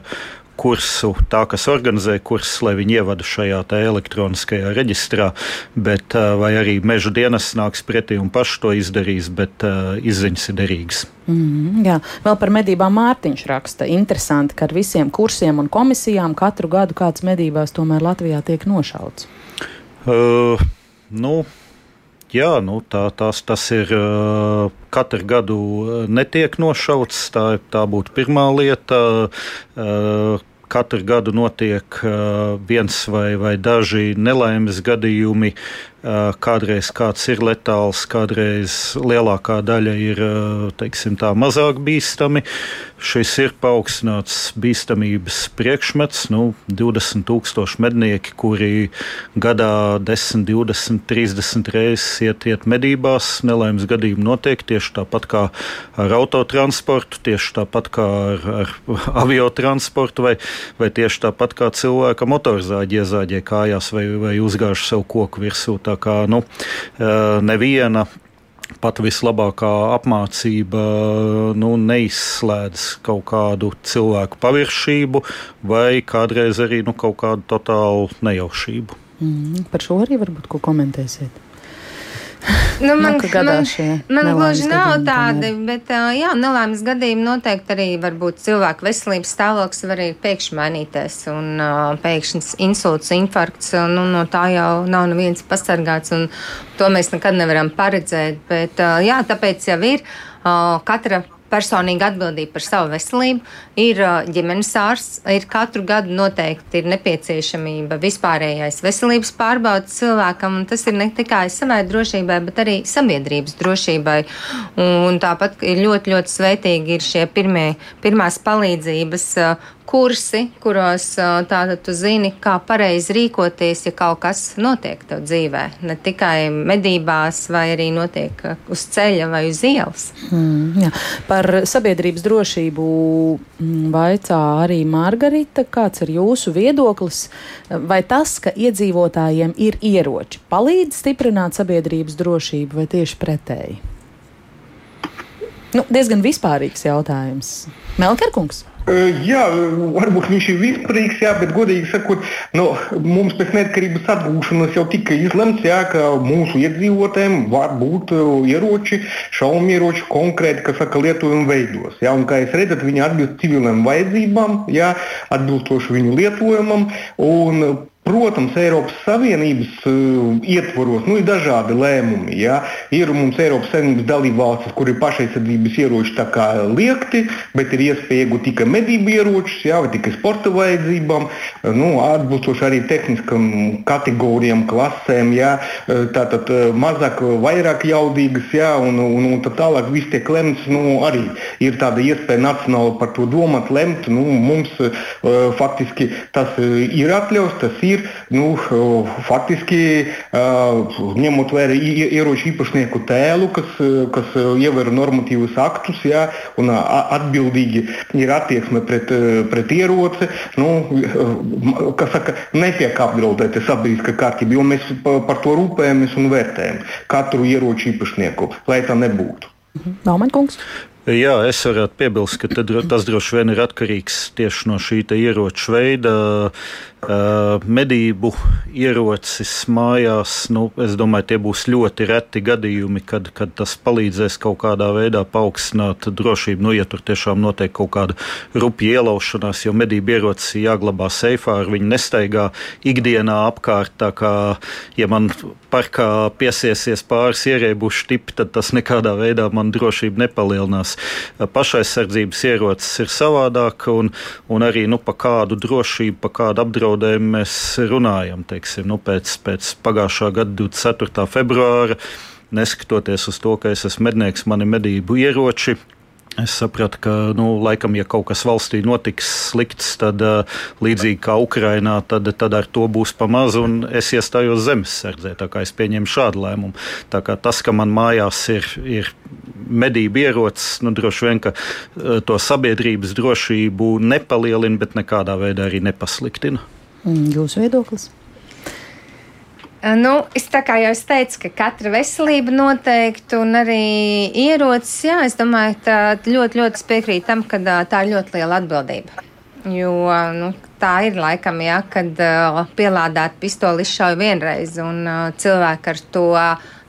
Speaker 4: kursu, tā kas organizē kursus, lai viņi ievada šajā elektroniskajā reģistrā, bet vai arī meža dienas nāks pretī un paši to izdarīs, bet izziņas ir derīgas.
Speaker 2: Mm, jā, vēl par medībām Mārtiņš raksta. Interesanti, ka ar visiem kursiem un komisijām katru gadu kāds medībās tomēr Latvijā tiek nošauts.
Speaker 4: Uh, Nu, Jā, nu, tā, tās, tas ir katru gadu netiek nošauts. Tā, tā būtu pirmā lieta. Katru gadu notiek viens vai, vai daži nelaimes gadījumi. Uh, kādreiz kāds ir letāls, kādreiz lielākā daļa ir teiksim, tā, mazāk bīstami. Šis ir paaugstināts bīstamības priekšmets. Nu, 20,000 mednieki, kuri gadā 10, 20, 30 reizes iet, iet medībās, nelaimes gadījumi notiek tieši tāpat kā ar autotransportu, tieši tāpat kā ar, ar aviotransportu, vai, vai tieši tāpat kā cilvēka motorzāģi iezāģē kājās vai, vai uzgāž sev koku virsū. Tā kā nu, eh, neviena pat vislabākā apmācība nu, neizslēdz kaut kādu cilvēku paviršību vai kādreiz arī nu, kaut kādu totālu nejaušību.
Speaker 2: Mm, par šo arī varbūt ko komentēsiet.
Speaker 1: Nu, man nu, man, man gluži nav tādi, bet jā, nelaimes gadījumi noteikti arī var būt cilvēku veselības stāvoklis, var arī pēkšņi mainīties un pēkšņs insults, infarkts, nu, no tā jau nav neviens pasargāts, un to mēs nekad nevaram paredzēt, bet jā, tāpēc jau ir katra personīga atbildība par savu veselību, ir ģimenes ārsts, ir katru gadu noteikti ir nepieciešamība vispārējais veselības pārbaudas cilvēkam, un tas ir ne tikai savai drošībai, bet arī sabiedrības drošībai. Un tāpat ir ļoti, ļoti sveitīgi ir šie pirmie, pirmās palīdzības kursi, kuros tātad tu zini, kā pareizi rīkoties, ja kaut kas notiek tev dzīvē. Ne tikai medībās, vai arī notiek uz ceļa vai uz ielas.
Speaker 2: Mm, jā. Par sabiedrības drošību mm, vaicā arī Margarita. Kāds ir jūsu viedoklis? Vai tas, ka iedzīvotājiem ir ieroči, palīdz stiprināt sabiedrības drošību vai tieši pretēji? Nu, diezgan vispārīgs jautājums. Melkerkungs.
Speaker 5: Jā, varbūt viņš ir vispārīgs, jā, bet godīgi sakot, no, mums pēc neatkarības atgūšanas jau tika izlemts, jā, ka mūsu iedzīvotājiem var būt ieroči, šaujamieroči konkrēti, kas saka, lietojuma veidos. Jā, un, kā jūs redzat, viņi atbilst civiliem vajadzībām, jā, atbilstoši viņu lietojumam. Un, Protams, Eiropas Savienības uh, ietvaros nu, ir dažādi lēmumi. Ja? Ir mums Eiropas Savienības dalībvalstis, kur ir pašaizsardzības ieroči liekti, bet ir iespēja iegūt tikai medību ieročus, ja? vai tikai sporta vajadzībām, nu, atbilstoši arī tehniskam kategorijām, klasēm. Ja? Tātad mazāk, vairāk jaudīgas, ja? un, un, un tā tālāk viss tiek lemts. Nu, arī ir tāda iespēja nacionāli par to domāt, lemt. Nu, mums uh, faktiski tas ir atļauts, tas ir ir nu, faktiski ņemot vērā ieroču īpašnieku tēlu, kas, kas ievēro normatīvus aktus ja, un atbildīgi ir attieksme pret, pret ieroci, nu, kas saka, netiek apdraudēta sabiedriskā kārtība, jo mēs par to rūpējamies un vērtējam katru ieroču īpašnieku, lai tā nebūtu.
Speaker 2: Naumankungs.
Speaker 4: Jā, es varētu piebilst, ka tas droši vien ir atkarīgs tieši no šī ieroča veida. Uh, medību ierocis mājās, nu, es domāju, tie būs ļoti reti gadījumi, kad, kad tas palīdzēs kaut kādā veidā paaugstināt drošību. Nu, ja tur tiešām notiek kaut kāda rupja ielaušanās, jo medību ierocis ir jāglabā seifā, ar viņu nestaigā ikdienā apkārt. Tā kā, ja man parkā piesiesies pāris ierēbuši tipi, tad tas nekādā veidā man drošību nepalielinās. Pašaizsardzības ierocis ir savādāk, un, un arī nu, pa kādu drošību, pa kādu apdraudējumu apdraudējumu mēs runājam. Teiksim, nu, pēc, pēc pagājušā gada 24. februāra, neskatoties uz to, ka es esmu mednieks, man ir medību ieroči. Es sapratu, ka, nu, laikam, ja kaut kas valstī notiks slikts, tad līdzīgi kā Ukrainā, tad, tad ar to būs pamaz, un es iestājos zemesardzē. Tā kā es pieņēmu šādu lēmumu. Tā kā tas, ka man mājās ir, ir medību ierocis, nu, droši vien, ka to sabiedrības drošību nepalielina, bet nekādā veidā arī nepasliktina.
Speaker 2: Jūsu viedoklis?
Speaker 1: Nu, es tā kā jau teicu, ka katra veselība noteikti un arī ierocis, jā, es domāju, tā ļoti, ļoti piekrīt tam, ka tā ir ļoti liela atbildība. Jo nu, tā ir laikam, ja, kad pielādēt pistoli izšauja vienreiz, un cilvēki ar to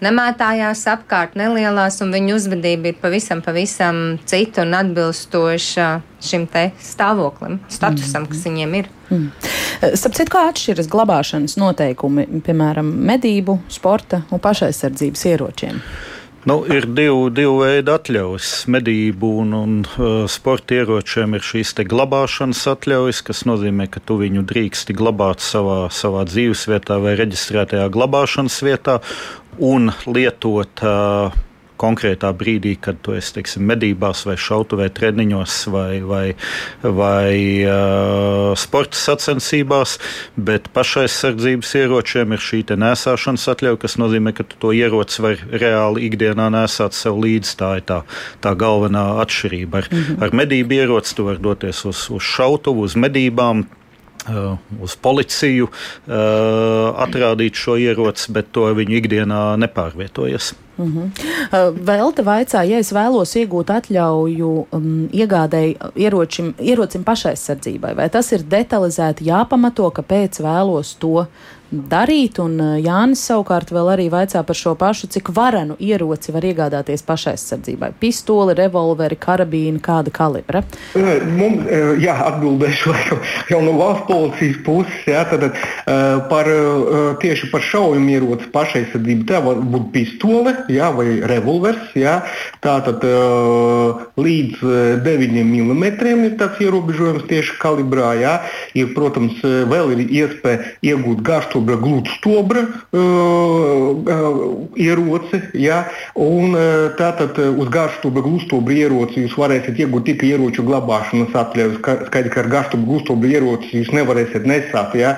Speaker 1: nemētājās apkārt nelielās, un viņu uzvedība ir pavisam, pavisam cita un atbilstoša šim te stāvoklim, statusam, mm. kas viņiem ir. Mm.
Speaker 2: Sapciet, kā atšķiras glabāšanas noteikumi, piemēram, medību, sporta un pašaizsardzības ieročiem?
Speaker 4: Nu, ir divi, divi veidi atļaujas. Medību un, un uh, sporta ieročiem ir šīs glabāšanas atļaujas, kas nozīmē, ka tu viņu drīksti glabāt savā, savā dzīvesvietā vai reģistrētajā glabāšanas vietā un lietot. Uh, konkrētā brīdī, kad tu esi teiksim, medībās, vai šautavē, treniņos, vai, vai, vai uh, sporta sacensībās, bet pašaizsardzības ieročiem ir šī nesāšanas atļauja, kas nozīmē, ka tu to ieroci var reāli ikdienā nesāt sev līdzi. Tā ir tā, tā galvenā atšķirība. Ar, mm -hmm. ar medību ieroci tu vari doties uz, uz šautuvu, uz medībām uz policiju uh, atrādīt šo ieroci, bet to viņu ikdienā nepārvietojas. Uh
Speaker 2: -huh. uh, vēl te vaicā, ja es vēlos iegūt atļauju um, iegādēji ieročim, ierocim pašaizsardzībai, vai tas ir detalizēti jāpamato, kāpēc vēlos to darīt. Un Jānis savukārt vēl arī vaicā par šo pašu, cik varenu ieroci var iegādāties pašaizsardzībai. Pistoli, revolveri, karabīni, kāda kalibra?
Speaker 5: Mums, jā, atbildēšu jau no valsts policijas puses. Jā, tad, par, tieši par šaujamieroci pašaizsardzību tā var būt pistole jā, vai revolvers. Jā. Tātad līdz 9 mm ir tāds ierobežojums tieši kalibrā. Jā. Ir, protams, vēl ir iespēja iegūt garstobra, glūtstobra ieroci. Jā. Un, tātad uz garstobra, glūtstobra ieroci jūs varēsiet iegūt tikai ieroču glabāšanas atļauju. Skaidrs, ka ar garstobra, glūtstobra ieroci jūs nevarēsiet nesāt. Jā.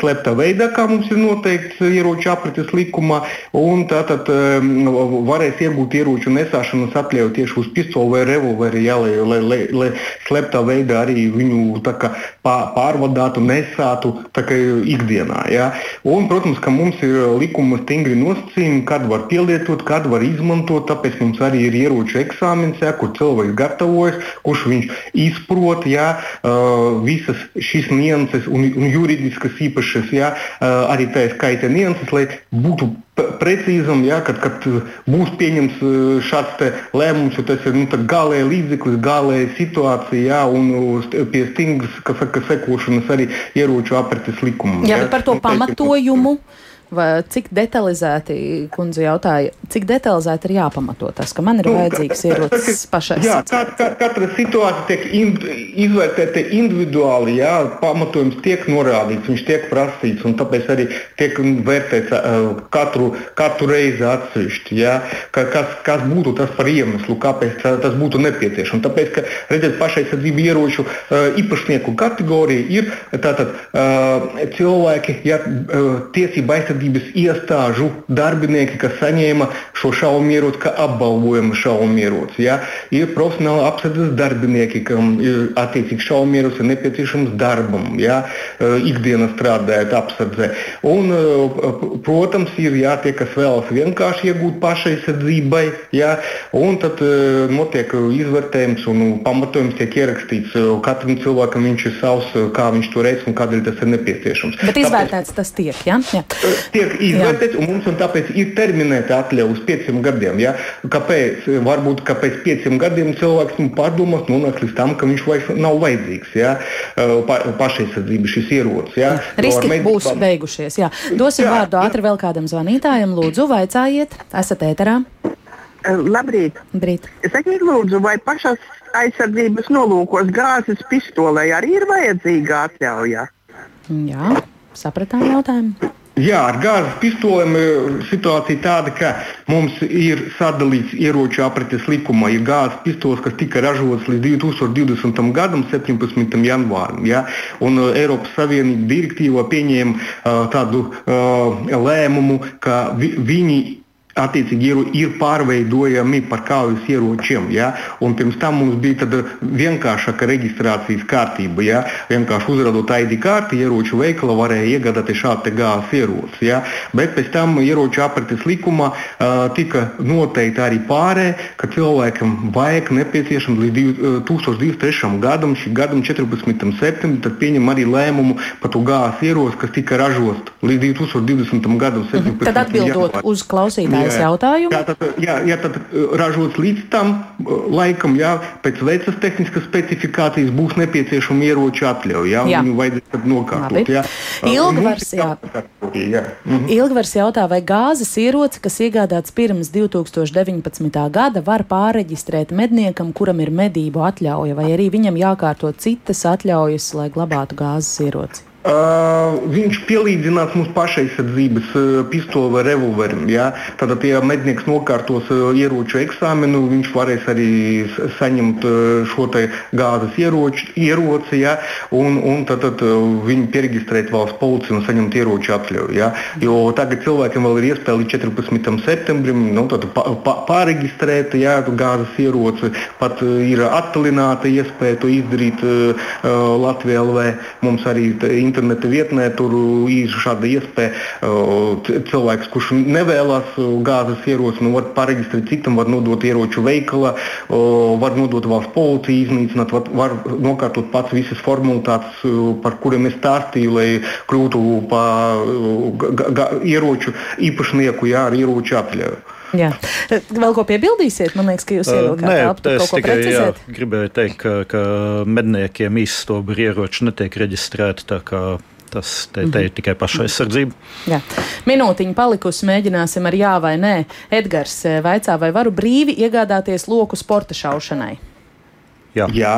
Speaker 5: Slepta veidā, kā mums ir noteikts ieroču aprites likumā, un tātad varēs iegūt ieroču nesāšanas atļauju tieši uz pistoli vai revolveri, jā, lai, lai, lai, lai sleptā veidā arī viņu kā, pārvadātu, nesātu kā, ikdienā. Jā. Un, protams, ka mums ir likuma stingri nosacījumi, kad var pielietot, kad var izmantot. Tāpēc mums arī ir ieroču eksāmens, jā, kur cilvēks gatavojas, kurš viņš izprot jā, visas šīs nianses un, un juridiskas īpašas, jā, arī tā skaita nianses, lai būtu precīzam, ja, kad, kad būs pieņemts šāds lēmums, jo tas ir nu, galēji līdzeklis, galēji situācija ja, un pie stingras saka, sekošanas arī ieroču apretes likumam.
Speaker 2: Jā, ja. bet par to pamatojumu. Vai cik detalizēti, kundze jautāja, cik detalizēti ir jāpamato tas, ka man ir nu, vajadzīgs ierocis pašai?
Speaker 5: Jā, ka, ka, katra situācija tiek ind, izvērtēta individuāli, jā, pamatojums tiek norādīts, viņš tiek prasīts, un tāpēc arī tiek vērtēts uh, katru, katru reizi atsevišķi, jā, ka, kas, kas būtu tas par iemeslu, kāpēc tā, tas būtu nepieciešams. Tāpēc, ka, redziet, pašaizsardzību ieroču uh, īpašnieku kategorija ir tātad uh, cilvēki, ja, uh, tiesība aizsardzība aizsardzības iestāžu darbinieki, kas saņēma šo šaujamieroci, kā apbalvojumu šaujamieroci. Ja? Ir profesionāli apsardzes darbinieki, kam ir attiecīgi šaujamierocis ir nepieciešams darbam, ja? ikdienas strādājot apsardzē. Un, protams, ir jā, tie, kas vēlas vienkārši iegūt pašaizsardzībai, ja? un tad notiek izvērtējums un pamatojums tiek ierakstīts. Katram cilvēkam viņš ir savs, kā viņš to redz un kādēļ tas ir nepieciešams.
Speaker 2: Bet izvērtēts tas tiek, ja? ja
Speaker 5: tiek izvērtēts, un mums un tāpēc ir terminēta atļauja uz pieciem gadiem. Ja? Kāpēc? Varbūt ka pēc pieciem gadiem cilvēks nu, pārdomās, nonāks līdz tam, ka viņš vairs nav vajadzīgs. Ja? Pa, pašaizsardzība šis ierocis. Ja?
Speaker 2: Riski medicībā... būs beigušies. Jā. Dosim jā, vārdu ātri vēl kādam zvanītājam. Lūdzu, vaicājiet, esat ēterā.
Speaker 7: Labrīt!
Speaker 2: Brīt.
Speaker 7: Sakiet, lūdzu, vai pašās aizsardzības nolūkos gāzes pistolē arī ir vajadzīga atļauja?
Speaker 2: Jā, sapratām jautājumu.
Speaker 5: Jā, ar gāzes pistolēm e, situācija tāda, ka mums ir sadalīts ieroču apretes likumā. Ir gāzes pistols, kas tika ražots līdz 2020. gadam, 17. janvārim. Ja? Un uh, Eiropas Savienības direktīvā pieņēma uh, tādu uh, lēmumu, ka vi, viņi attiecīgi ir, ir pārveidojami par kaujas ieročiem. Ja? Un pirms tam mums bija vienkāršāka reģistrācijas kārtība. Ja? Vienkārši uzrādot ID kārti, ieroču veikala varēja iegādāties šādu gāzes ieroci. Ja? Bet pēc tam ieroču apretes likumā uh, tika noteikti arī pārē, ka cilvēkam vajag nepieciešams līdz 2023. gadam, šī gadam 14. septembrim, tad pieņem arī lēmumu par to gāzes ieroci, kas tika ražots līdz 2020. gadam. 17.
Speaker 2: Tad atbildot janvāri. uz klausītāju pirmais jautājums. Jā,
Speaker 5: tad, jā, jā, tad uh, ražots līdz tam uh, laikam, jā, pēc vecas tehniskas specifikācijas būs nepieciešama ieroču atļauja. Jā, jā. Viņu vajadzēs nokārtot. Jā.
Speaker 2: Uh, Ilgvars, jā. Jā. Mhm. Ilgvars jautā, vai gāzes ieroci, kas iegādāts pirms 2019. gada, var pāreģistrēt medniekam, kuram ir medību atļauja, vai arī viņam jākārto citas atļaujas, lai glabātu gāzes ieroci?
Speaker 5: Uh, viņš pielīdzinās mums pašaizsardzības uh, pistoli vai revolverim. Ja? Tātad, ja mednieks nokārtos uh, ieroču eksāmenu, viņš varēs arī saņemt uh, šo gāzes ieroču, ieroci, ja? un, un tad, tad uh, viņu pieregistrēt valsts policija un saņemt ieroču atļauju. Ja? Jo tagad cilvēkiem vēl ir iespēja līdz 14. septembrim nu, pa, pa, pāregistrēt ja? gāzes ieroci. Pat uh, ir attālināta iespēja to izdarīt uh, Latvijā LV. Mums arī interneta vietnē tur ir šāda iespēja. Cilvēks, kurš nevēlas gāzes ieroci, nu, var pareģistrēt citam, var nodot ieroču veikala, var nodot valsts policiju, iznīcināt, var, var nokārtot pats visas formalitātes, par kuriem es stāstīju, lai kļūtu par ieroču īpašnieku, jā, ar ieroču atļauju.
Speaker 2: Jā. Vēl ko piebildīsiet? Man liekas, ka jūs ievilkāt uh,
Speaker 4: Nē, es tikai jā, gribēju teikt, ka, ka medniekiem īstobri ieroči netiek reģistrēti. Tas te, te ir tikai pašaizsardzība.
Speaker 2: Jā. Minūtiņa palikusi, mēģināsim ar jā vai nē. Edgars vaicā, vai varu brīvi iegādāties loku sporta šaušanai?
Speaker 5: Jā. jā.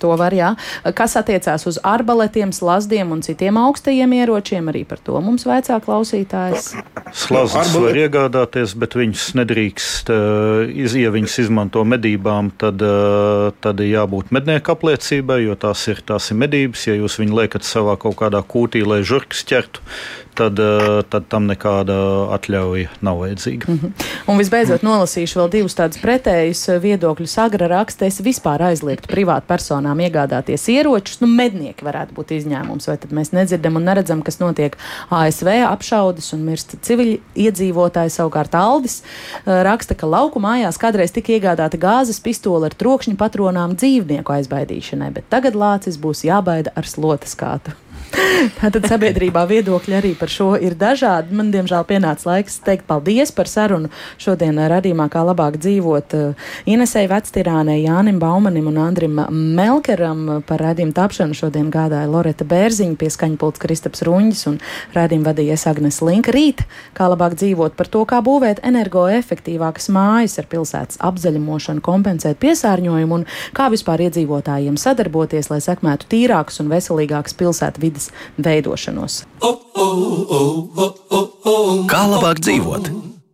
Speaker 2: To var, jā. Kas attiecās uz arbaletiem, slazdiem un citiem augstajiem ieročiem, arī par to mums vajadzā klausītājs.
Speaker 4: Slazdas var iegādāties, bet viņas nedrīkst, uh, ja viņas izmanto medībām, tad, uh, tad jābūt mednieku apliecībai, jo tās ir, tās ir medības. Ja jūs viņu liekat savā kaut kādā kūtī, lai žurks ķertu, tad, eh, tad tam nekāda atļauja nav vajadzīga. Mm -hmm.
Speaker 2: Un visbeidzot, nolasīšu vēl divus tādus pretējus eh, viedokļus. Agra raksta, es vispār aizliegtu privātpersonām iegādāties ieročus. Nu, mednieki varētu būt izņēmums, vai tad mēs nedzirdam un neredzam, kas notiek ASV apšaudas un mirst civili iedzīvotāji. Savukārt Aldis eh, raksta, ka lauku mājās kādreiz tika iegādāta gāzes pistole ar trokšņa patronām dzīvnieku aizbaidīšanai, bet tagad lācis būs jābaida ar slotas kātu. Tātad sabiedrībā viedokļi arī par šo ir dažādi. Man, diemžēl, pienāca laiks teikt paldies par sarunu. Šodien radījumā, kā labāk dzīvot uh, Inesei Vectirānei, Jānim Baumanim un Andrim Melkeram par radījumu tapšanu. Šodien gādāja Loreta Bērziņa, pieskaņpults Kristaps Ruņģis un radījumu vadījies Agnes Linka. Rīt, kā labāk dzīvot par to, kā būvēt energoefektīvākas mājas ar pilsētas apzaļumošanu, kompensēt piesārņojumu un kā vispār iedzīvotājiem sadarboties, lai sekmētu tīrākas un veselīgākas pilsētu vidas veidošanos. Kā labāk dzīvot?